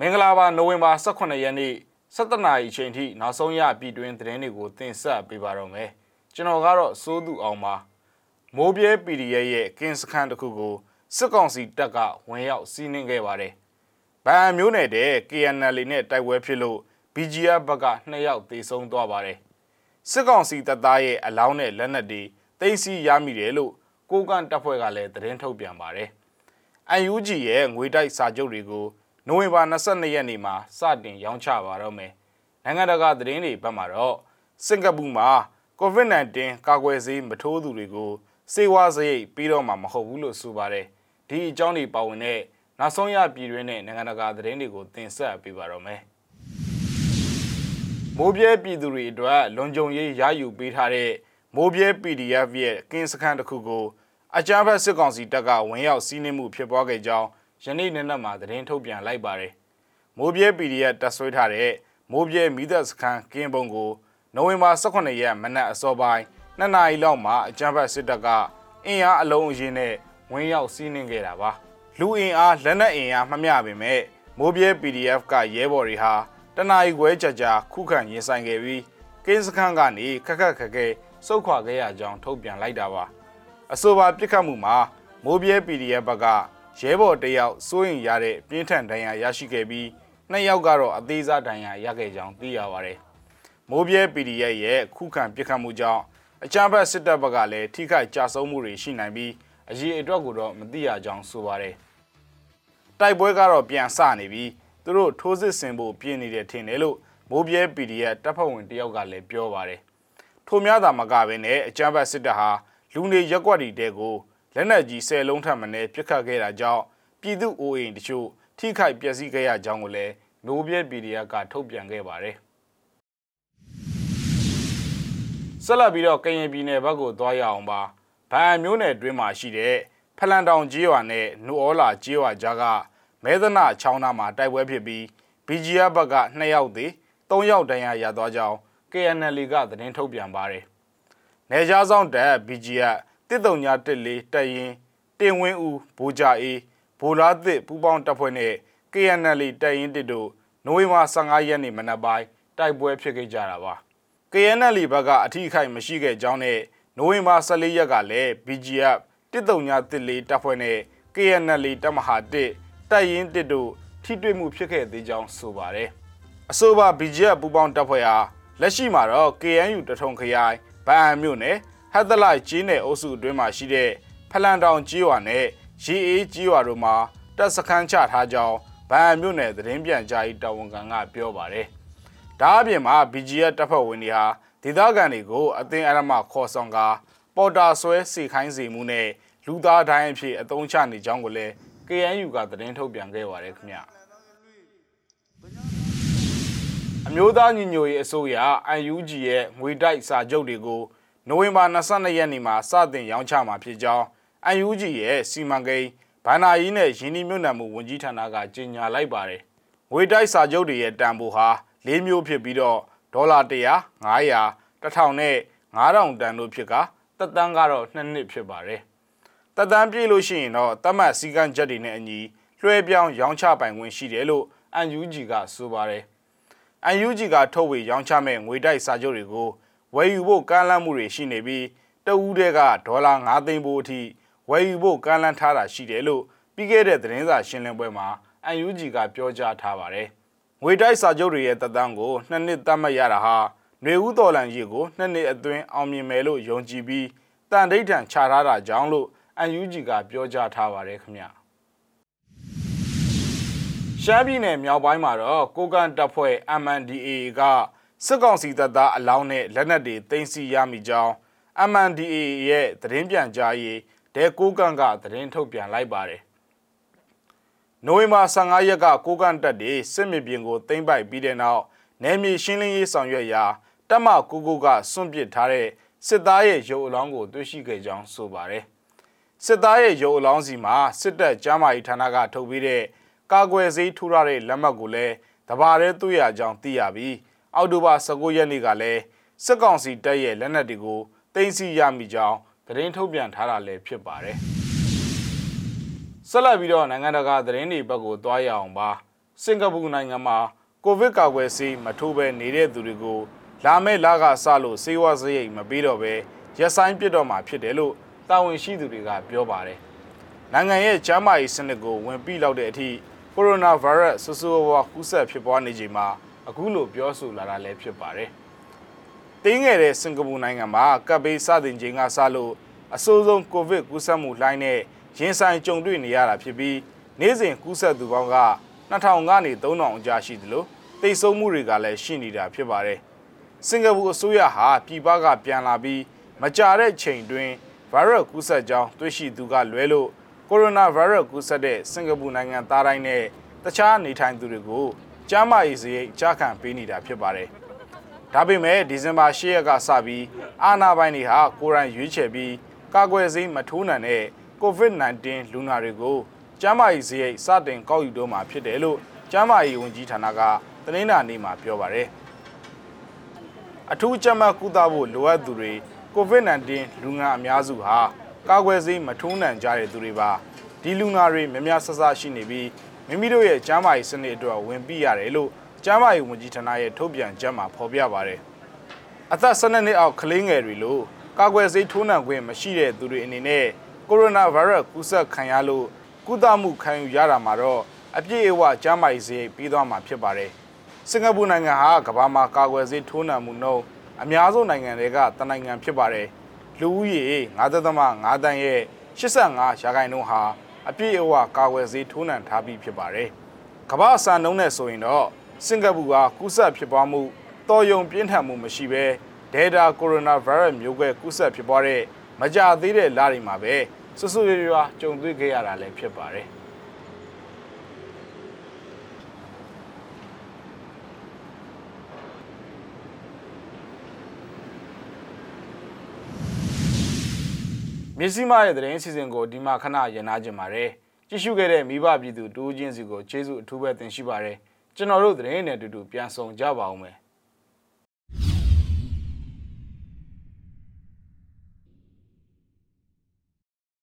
မင်္ဂလာပါနိုဝင်ဘာ18ရက်နေ့17နာရီအချိန်ထိနောက်ဆုံးရပြည်တွင်းသတင်းတွေကိုတင်ဆက်ပေးပါတော့မယ်ကျွန်တော်ကတော့စိုးသူအောင်ပါမိုးပြဲ PDF ရဲ့ကင်းစခန်းတစ်ခုကိုစစ်ကောင်စီတပ်ကဝင်ရောက်စီးနင်းခဲ့ပါတယ်ဗန်မျိုးနယ်တဲ့ KNL နဲ့တိုက်ပွဲဖြစ်လို့ BGF ဘက်က2ယောက်သေဆုံးသွားပါတယ်စစ်ကောင်စီတပ်သားရဲ့အလောင်းနဲ့လက်နက်တွေသိမ်းဆည်းရမိတယ်လို့ကိုကန်တပ်ဖွဲ့ကလည်းသတင်းထုတ်ပြန်ပါတယ်။ UNG ရဲ့ငွေတိုက်စာချုပ်တွေကို နိုဝင်ဘာ22ရက်နေ့မှာစတင်ရောင်းချပါတော့မယ်။နိုင်ငံတကာသတင်းတွေဘက်မှာတော့စင်ကာပူမှာ COVID-19 ကာကွယ်ဆေးမထိုးသူတွေကိုစေဝါစရိတ်ပြီးတော့မှမဟုတ်ဘူးလို့ဆိုပါတယ်။ဒီအကြောင်းတွေပါဝင်တဲ့နောက်ဆုံးရပြည်တွင်းနဲ့နိုင်ငံတကာသတင်းတွေကိုတင်ဆက်ပေးပါတော့မယ်။မိုးပြဲပြည်သူတွေအတွက်လွန်ကြုံရေးရယူပေးထားတဲ့မိုးပြဲ PDF ရဲ့ကင်းစခန်းတစ်ခုကိုအကြမ်းဖက်စစ်ကောင်စီတပ်ကဝင်ရောက်စီးနင်းမှုဖြစ်ပွားခဲ့ကြောင်း ယနေ့နေ့နက်မှာသတင်းထုတ်ပြန်လိုက်ပါတယ်။မိုးပြဲ PDF တပ်ဆွဲထားတဲ့မိုးပြဲမိသက်စခန်းကင်းပုံကိုနိုဝင်ဘာ18ရက်မနက်အစောပိုင်း2နာရီလောက်မှာအကြမ်းဖက်စစ်တပ်ကအင်အားအလုံးအရင်နဲ့ဝင်ရောက်စီးနင်းခဲ့တာပါ။လူအင်အားလက်နက်အင်အားမမျှပေမဲ့မိုးပြဲ PDF ကရဲဘော်တွေဟာတနအီခွဲကြာကြာခုခံရင်ဆိုင်ခဲ့ပြီးကင်းစခန်းကနေခက်ခက်ခက်ခဲစုခွာခဲ့ရကြောင်းထုတ်ပြန်လိုက်တာပါအဆိုပါပြစ်ခတ်မှုမှာမိုးပြဲ PDF ဘက်က ရဲဘော်တယောက်စိုးရင်ရတဲ့ပြင်းထန်ဒဏ်ရာရရှိခဲ့ပြီးနှစ်ယောက်ကတော့အသေးစားဒဏ်ရာရခဲ့ကြောင်းသိရပါတယ်မိုးပြဲ PDF ရဲ့ခုခံပြစ်ခတ်မှုကြောင့်အကြမ်းဖက်စစ်တပ်ဘက်ကလည်းထိခိုက်ကြဆုံးမှုတွေရှိနိုင်ပြီးအရေးအတွက်ကိုတော့မသိရကြောင်းဆိုပါတယ်တိုက်ပွဲကတော့ပြန်ဆနေပြီးသူတို့ထိုးစစ်ဆင်ဖို့ပြင်နေတယ်ထင်တယ်လို့မိုးပြဲ PDF တပ်ဖွဲ့ဝင်တယောက်ကလည်းပြောပါတယ်ထိုများသာမကဘဲနဲ့အကြမ်းဖက်စစ်တပ်ဟာလူနေရက်ွက်တွေတဲကို လက်နက်ကြီး၁၀လုံးထပ်မံနဲ့ပစ်ခတ်ခဲ့တာကြောင့်ပြည်သူအိုးအိမ်တချို့ထိခိုက်ပျက်စီးခဲ့ရကြောင်းကိုလည်းနိုးပြဲ PDF ကထုတ်ပြန်ခဲ့ပါတယ်ဆက်လက်ပြီးတော့ကရင်ပြည်နယ်ဘက်ကိုသွားရအောင်ပါဗန်မျိုးနယ်တွင်းမှာရှိတဲ့ဖလန်တောင်ကြီးရွာနဲ့နူဩလာကြီးရွာကြားကမဲသနာချောင်းသားမှာတိုက်ပွဲဖြစ်ပြီး BGF ဘက်က2ယောက်သေး3ယောက်တန်းရရသွားကြောင်း KNL ကသတင်းထုတ်ပြန်ပါတယ်။နေကြားဆောင်တက် BGF တစ်တုံညာတက်လေးတက်ရင်တင်ဝင်းဦးဘူဂျာအေးဘူလာသစ်ပူပေါင်းတပ်ဖွဲ့နဲ့ KNL တက်ရင်တစ်တို့နိုဝင်ဘာ15ရက်နေ့မနက်ပိုင်းတိုက်ပွဲဖြစ်ခဲ့ကြတာပါ။ KNL ဘက်ကအထီးခိုက်မရှိခဲ့ကြောင်းနဲ့နိုဝင်ဘာ14ရက်ကလည်း BGF တစ်တုံညာတစ်လေးတပ်ဖွဲ့နဲ့ KNL တပ်မဟာ1တက်ရင်တစ်တို့ထိတွေ့မှုဖြစ်ခဲ့သေးကြောင်းဆိုပါတယ်။အဆိုပါ BGF ပူပေါင်းတပ်ဖွဲ့ဟာလက်ရှိမှာတော့ KNU တထုံခရိုင်ဗအံမြို့နယ် ဟက်သလိုက်ကြီးနယ်အုပ်စုအတွင်းမှာရှိတဲ့ဖလန်တောင်ကြီးရွာနဲ့ရေအေးကြီးရွာတို့မှာတပ်စခန်းချထားကြောင်းဗအံမြို့နယ်သတင်းပြန်ကြားရေးတာဝန်ခံကပြောပါတယ်။ဒါအပြင်မှာ BGF တပ်ဖွဲ့ဝင်တွေဟာဒေသခံတွေကိုအသင်းအရမခေါ်ဆောင်ကာပေါ်တာဆွဲစီခိုင်းစီမှုနဲ့လူသားတိုင်းအဖြစ်အသုံးချနေကြောင်းကိုလည်း KNU ကသတင်းထုတ်ပြန်ခဲ့ပါတယ်ခင်ဗျာ။အမျိုးသားညီညွတ်ရေးအစိုးရ UNG ရဲ့ငွေတိုက်စာချုပ်တွေကို နိုဝင်ဘာ22ရက်နေ့မှာစတင်ရောင်းချမှာဖြစ်ကြောင်း UNG ရဲ့စီမံကိန်းဗန္နာကြီးနဲ့ရင်းနှီးမြှုပ်နှံမှုဝန်ကြီးဌာနကကြေညာလိုက်ပါတယ်။ငွေတိုက်စာချုပ်တွေရဲ့တန်ဖိုးဟာ၄မျိုးဖြစ်ပြီးတော့ဒေါ်လာ100 900 1000နဲ့9000တန်တို့ဖြစ်ကတက်တန်းကတော့2နှစ်ဖြစ်ပါတယ်။တက်တန်းပြည့်လို့ရှိရင်တော့တတ်မှတ်စည်းကမ်းချက်တွေနဲ့အညီလွှဲပြောင်းရောင်းချပိုင်ခွင့်ရှိတယ်လို့ UNG ကဆိုပါတယ်။ UNG ကထုတ်ဝေရောင်းချမဲ့ငွေတိုက်စာချုပ်တွေကို ဝယ်ယူဖို့ကမ်းလှမ်းမှုတွေရှိနေပြီးတဦးတည်းကဒေါ်လာ9သိန်းပိုးအထိဝယ်ယူဖို့ကမ်းလှမ်းထားတာရှိတယ်လို့ပြီးခဲ့တဲ့သတင်းစာရှင်းလင်းပွဲမှာ UNG ကပြောကြားထားပါတယ်။ငွေတိုက်စာချုပ်တွေရဲ့သက်တမ်းကိုနှစ်နှစ်သတ်မှတ်ရတာဟာຫນွေဦးတော်လန်ကြီးကိုနှစ်နှစ်အတွင်းအောင်မြင်မယ်လို့ယုံကြည်ပြီးတန်ဒိဋ္ဌံချထားတာကြောင့်လို့ UNG ကပြောကြားထားပါတယ်ခင်ဗျာ။ရှမ်းပြည်နယ်မြောက်ပိုင်းမှာတော့ကိုကန်တပ်ဖွဲ့ MNDAA က စစ်ကောင်စီတပ်သားအလောင်းနဲ့လက်နက်တွေတင်စီရမိကြောင်း MNDAA ရဲ့သတင်းပြန်ကြားရေးဒဲကိုကန်ကသတင်းထုတ်ပြန်လိုက်ပါတယ်။နိုဝင်ဘာ15ရက်ကကိုကန်တပ်တွေစစ်မြေပြင်ကိုသိမ်းပိုက်ပြီးတဲ့နောက်နယ်မြေရှင်းလင်းရေးဆောင်ရွက်ရာတပ်မကူကူကစွန့်ပစ်ထားတဲ့စစ်သားရဲ့ရုပ်အလောင်းကိုတွေ့ရှိခဲ့ကြောင်းဆိုပါတယ်။စစ်သားရဲ့ရုပ်အလောင်းစီမှာစစ်တပ်ကျမ်းမာရေးဌာနကထုတ်ပေးတဲ့ကာကွယ်ဆေးထိုးရတဲ့လက်မှတ်ကိုလည်းတဘာရဲတွေ့ရကြောင်းသိရပြီး အောက်တိုဘာ19ရက်နေ့ကလည်းစစ်ကောင်စီတပ်ရဲ့လက်နက်တွေကိုတင်စီရမိကြောင်းသတင်းထုတ်ပြန်ထားတာလည်းဖြစ်ပါတယ်။ဆက်လက်ပြီးတော့နိုင်ငံတကာသတင်းတွေဘက်ကိုသွားရအောင်ပါစင်ကာပူနိုင်ငံမှာကိုဗစ်ကာကွယ်ဆေးမထိုးဘဲနေတဲ့သူတွေကိုလာမယ့်လကစလို့ဆေးဝါးစရိတ်မပေးတော့ဘဲရက်ဆိုင်ပြစ်တော့မှာဖြစ်တယ်လို့တာဝန်ရှိသူတွေကပြောပါတယ်။နိုင်ငံရဲ့ကျန်းမာရေးစနစ်ကိုဝင်ပြီးလောက်တဲ့အထိကိုရိုနာဗိုင်းရပ်စ်ဆူဆူဝါးကူးစက်ဖြစ်ပွားနေချိန်မှာ အခုလိုပြောဆိုလာတာလည်းဖြစ်ပါတယ်။တင်းငယ်တဲ့စင်ကာပူနိုင်ငံမှာကပ်ဘေးစတင်ချိန်ကစလို့အဆိုးဆုံးကိုဗစ်ကူးစက်မှုလှိုင်းနဲ့ရင်ဆိုင်ကြုံတွေ့နေရတာဖြစ်ပြီးနေ့စဉ်ကူးစက်သူပေါင်းက2000ကနေ3000အကြားရှိသလိုတိတ်ဆုံးမှုတွေကလည်းရှိနေတာဖြစ်ပါတယ်။စင်ကာပူအစိုးရဟာပြည်ပကပြန်လာပြီးမကြာတဲ့ချိန်တွင်ဗိုင်းရပ်ကူးစက်ကြောင်းတွေ့ရှိသူကလွဲလို့ကိုရိုနာဗိုင်းရပ်ကူးစက်တဲ့စင်ကာပူနိုင်ငံသားတိုင်းနဲ့တခြားနေထိုင်သူတွေကို ကျန်းမာရေးစရိတ်ကြားခံပေးနေတာဖြစ်ပါတယ်။ဒါပေမဲ့ဒီဇင်ဘာ10ရက်ကစပြီးအာဏာပိုင်တွေဟာကိုရိုင်းရွေးချယ်ပြီးကာကွယ်ဆေးမထိုးနိုင်တဲ့ COVID-19 လူနာတွေကိုကျန်းမာရေးစရိတ်စတင်ကောက်ယူတော့မှာဖြစ်တယ်လို့ကျန်းမာရေးဝန်ကြီးဌာနကသတင်းစာနေမှာပြောပါတယ်။အထူးကြမ်းမှတ်ကုသဖို့လိုအပ်သူတွေ COVID-19 လူငါအများစုဟာကာကွယ်ဆေးမထိုးနိုင်ကြတဲ့သူတွေပါဒီလူနာတွေများများဆဆရှိနေပြီး မိမိတို့ရဲ့ကျန်းမာရေးစနစ်အတွက်ဝင်ပြီးရတယ်လို့ကျန်းမာရေးဝန်ကြီးဌာနရဲ့ထုတ်ပြန်ချက်မှာဖော်ပြပါတယ်။အသက်12နှစ်အောက်ကလေးငယ်တွေလို့ကာကွယ်ဆေးထိုးနှံခွင့်မရှိတဲ့သူတွေအနေနဲ့ကိုရိုနာဗိုင်းရပ်စ်ကူးစက်ခံရလို့ကုသမှုခံယူရတာမှာတော့အပြည့်အဝကျန်းမာရေးဆေးပြီးသွားမှာဖြစ်ပါတယ်။စင်ကာပူနိုင်ငံဟာကမ္ဘာမှာကာကွယ်ဆေးထိုးနှံမှုနှုန်းအများဆုံးနိုင်ငံတွေကတနိုင်ငံဖြစ်ပါတယ်။လူဦးရေ9.5တန်းရဲ့85ရာခိုင်နှုန်းဟာ အပြည့်အဝကာကွယ်ဆေးထိုးနှံထားပြီးဖြစ်ပါတယ်။ကမ္ဘာအစံနှုန်းနဲ့ဆိုရင်တော့စင်ကာပူကကူးစက်ဖြစ်ပွားမှုတော်ယုံပြင်းထန်မှုမရှိဘဲ Delta Coronavirus မျိုးကွဲကူးစက်ဖြစ်ပွားတဲ့မကြသေးတဲ့လတွေမှာပဲဆွဆွရွရွာကြုံတွေ့ခဲ့ရတာလည်းဖြစ်ပါတယ်။ မြစည်းမရဲ့သတင်းအစီအစဉ်ကိုဒီမှာခဏရနာကြပါတယ်ကြည့်ရှုခဲ့တဲ့မိဘပြည်သူတူးချင်းစီကိုကျေးဇူးအထူးပဲတင်ရှိပါတယ်ကျွန်တော်တို့သတင်းနဲ့အတူတူပြန်ဆောင်ကြပါအောင်မယ်